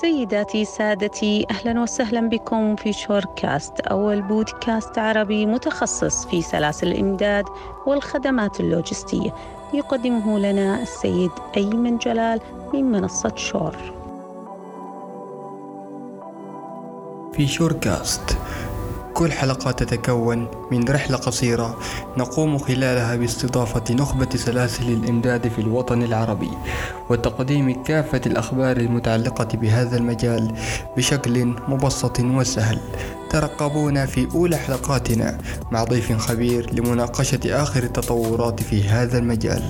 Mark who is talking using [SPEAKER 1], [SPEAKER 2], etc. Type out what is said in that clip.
[SPEAKER 1] سيداتي سادتي أهلا وسهلا بكم في شوركاست أول بودكاست عربي متخصص في سلاسل الإمداد والخدمات اللوجستية يقدمه لنا السيد أيمن جلال من منصة شور.
[SPEAKER 2] في شوركاست كل حلقة تتكون من رحلة قصيرة نقوم خلالها باستضافة نخبة سلاسل الإمداد في الوطن العربي وتقديم كافة الأخبار المتعلقة بهذا المجال بشكل مبسط وسهل. ترقبونا في أولى حلقاتنا مع ضيف خبير لمناقشة آخر التطورات في هذا المجال.